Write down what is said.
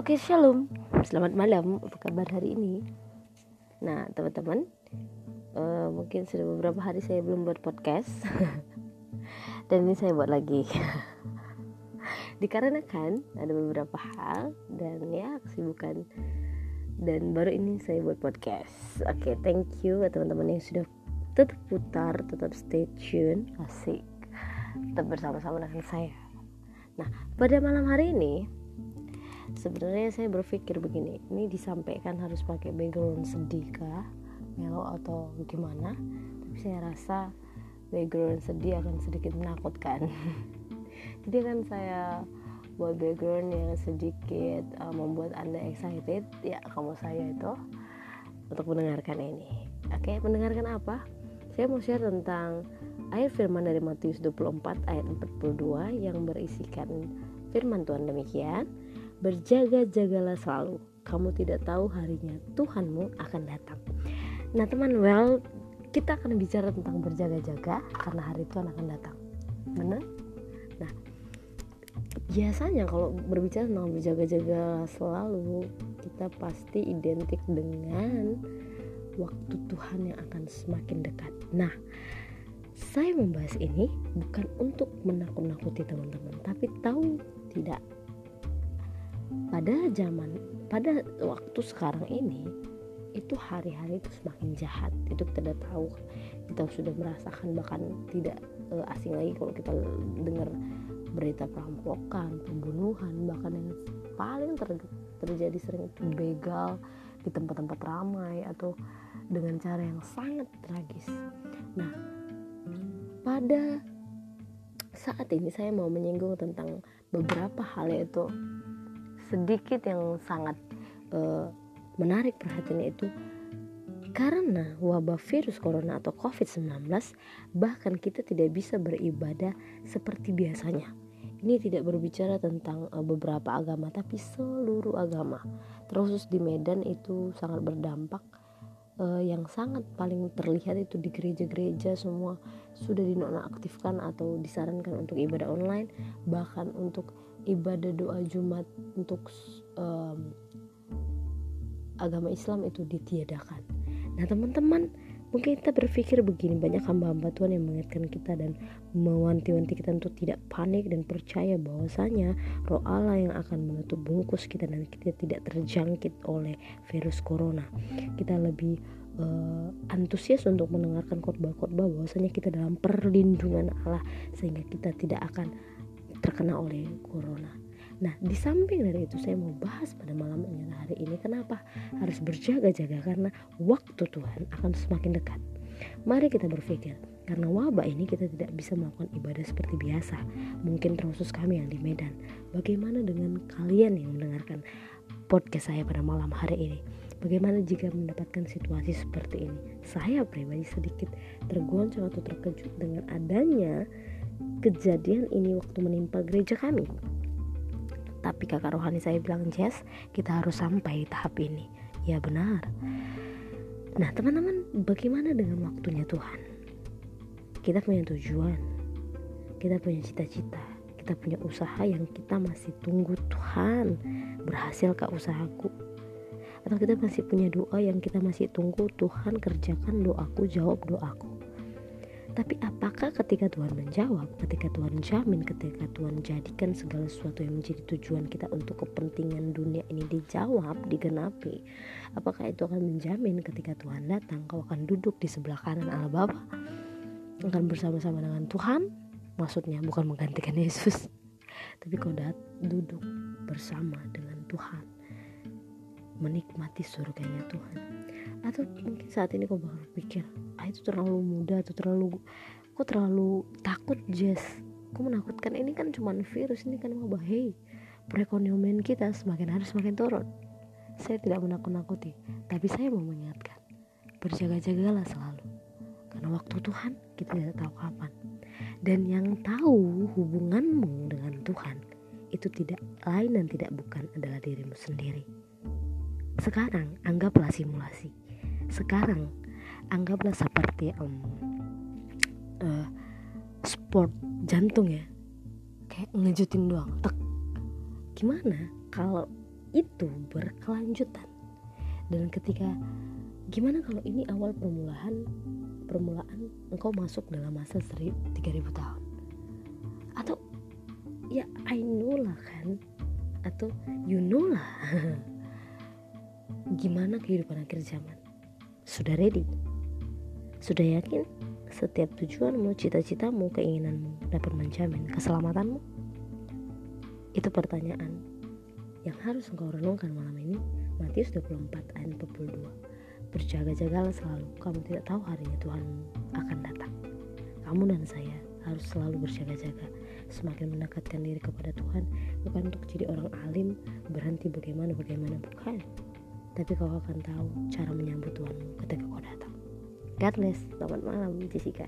Oke, shalom. Selamat malam. Apa kabar hari ini? Nah, teman-teman, uh, mungkin sudah beberapa hari saya belum buat podcast. Dan ini saya buat lagi. Dikarenakan ada beberapa hal dan ya kesibukan dan baru ini saya buat podcast. Oke, okay, thank you teman-teman yang sudah tetap putar, tetap stay tune, asik, tetap bersama-sama dengan saya. Nah, pada malam hari ini sebenarnya saya berpikir begini ini disampaikan harus pakai background sedih kah melo atau gimana? Tapi saya rasa background sedih akan sedikit menakutkan. Jadi kan saya buat background yang sedikit uh, membuat anda excited ya kamu saya itu untuk mendengarkan ini. Oke mendengarkan apa? Saya mau share tentang ayat firman dari Matius 24 ayat 42 yang berisikan firman Tuhan demikian Berjaga-jagalah selalu. Kamu tidak tahu harinya Tuhanmu akan datang. Nah, teman, well, kita akan bicara tentang berjaga-jaga karena hari Tuhan akan datang. Benar? Nah, biasanya kalau berbicara tentang berjaga-jaga selalu, kita pasti identik dengan waktu Tuhan yang akan semakin dekat. Nah, saya membahas ini bukan untuk menakut-nakuti teman-teman, tapi tahu tidak pada zaman pada waktu sekarang ini itu hari-hari itu semakin jahat. Itu kita sudah tahu. Kita sudah merasakan bahkan tidak uh, asing lagi kalau kita dengar berita perampokan pembunuhan bahkan yang paling ter terjadi sering itu begal di tempat-tempat ramai atau dengan cara yang sangat tragis. Nah pada saat ini saya mau menyinggung tentang beberapa hal yaitu sedikit yang sangat uh, menarik perhatian itu karena wabah virus corona atau COVID-19 bahkan kita tidak bisa beribadah seperti biasanya. Ini tidak berbicara tentang uh, beberapa agama tapi seluruh agama. Terus di Medan itu sangat berdampak uh, yang sangat paling terlihat itu di gereja-gereja semua sudah dinonaktifkan atau disarankan untuk ibadah online bahkan untuk ibadah doa Jumat untuk um, agama Islam itu ditiadakan. Nah teman-teman mungkin kita berpikir begini banyak hamba-hamba Tuhan yang mengingatkan kita dan mewanti-wanti kita untuk tidak panik dan percaya bahwasanya roh Allah yang akan menutup bungkus kita dan kita tidak terjangkit oleh virus corona. Kita lebih uh, antusias untuk mendengarkan khotbah-khotbah bahwasanya kita dalam perlindungan Allah sehingga kita tidak akan terkena oleh corona. Nah, di samping dari itu saya mau bahas pada malam hari ini kenapa harus berjaga-jaga karena waktu Tuhan akan semakin dekat. Mari kita berpikir, karena wabah ini kita tidak bisa melakukan ibadah seperti biasa. Mungkin terkhusus kami yang di Medan. Bagaimana dengan kalian yang mendengarkan podcast saya pada malam hari ini? Bagaimana jika mendapatkan situasi seperti ini? Saya pribadi sedikit tergoncang atau terkejut dengan adanya kejadian ini waktu menimpa gereja kami. Tapi kakak rohani saya bilang, Jess, kita harus sampai tahap ini. Ya benar. Nah teman-teman, bagaimana dengan waktunya Tuhan? Kita punya tujuan, kita punya cita-cita, kita punya usaha yang kita masih tunggu Tuhan berhasil ke usahaku atau kita masih punya doa yang kita masih tunggu Tuhan kerjakan doaku jawab doaku tapi apakah ketika Tuhan menjawab, ketika Tuhan jamin, ketika Tuhan jadikan segala sesuatu yang menjadi tujuan kita untuk kepentingan dunia ini dijawab, digenapi, apakah itu akan menjamin ketika Tuhan datang kau akan duduk di sebelah kanan Allah Bapa, akan bersama-sama dengan Tuhan, maksudnya bukan menggantikan Yesus, tapi kau dat duduk bersama dengan Tuhan, menikmati surganya Tuhan. Atau mungkin saat ini kau bakal pikir ah itu terlalu muda atau terlalu kok terlalu takut Jess? Kok menakutkan ini kan cuma virus ini kan wabah. Hei perekonomian kita semakin hari semakin turun. Saya tidak menakut-nakuti tapi saya mau mengingatkan berjaga-jagalah selalu karena waktu Tuhan kita tidak tahu kapan. Dan yang tahu hubunganmu dengan Tuhan itu tidak lain dan tidak bukan adalah dirimu sendiri sekarang anggaplah simulasi. Sekarang anggaplah seperti um, uh, sport jantung ya. Kayak ngejutin doang tek. Gimana kalau itu berkelanjutan? Dan ketika gimana kalau ini awal permulaan permulaan engkau masuk dalam masa 3000 tahun? Atau ya I know lah kan? Atau you know lah gimana kehidupan akhir zaman sudah ready sudah yakin setiap tujuanmu cita-citamu keinginanmu dapat menjamin keselamatanmu itu pertanyaan yang harus engkau renungkan malam ini Matius 24 ayat 42 Berjaga-jagalah selalu, kamu tidak tahu harinya Tuhan akan datang. Kamu dan saya harus selalu berjaga-jaga, semakin mendekatkan diri kepada Tuhan, bukan untuk jadi orang alim, berhenti bagaimana-bagaimana, bukan. Tapi kau akan tahu cara menyambut Tuhanmu ketika kau datang. God bless, selamat malam Jessica.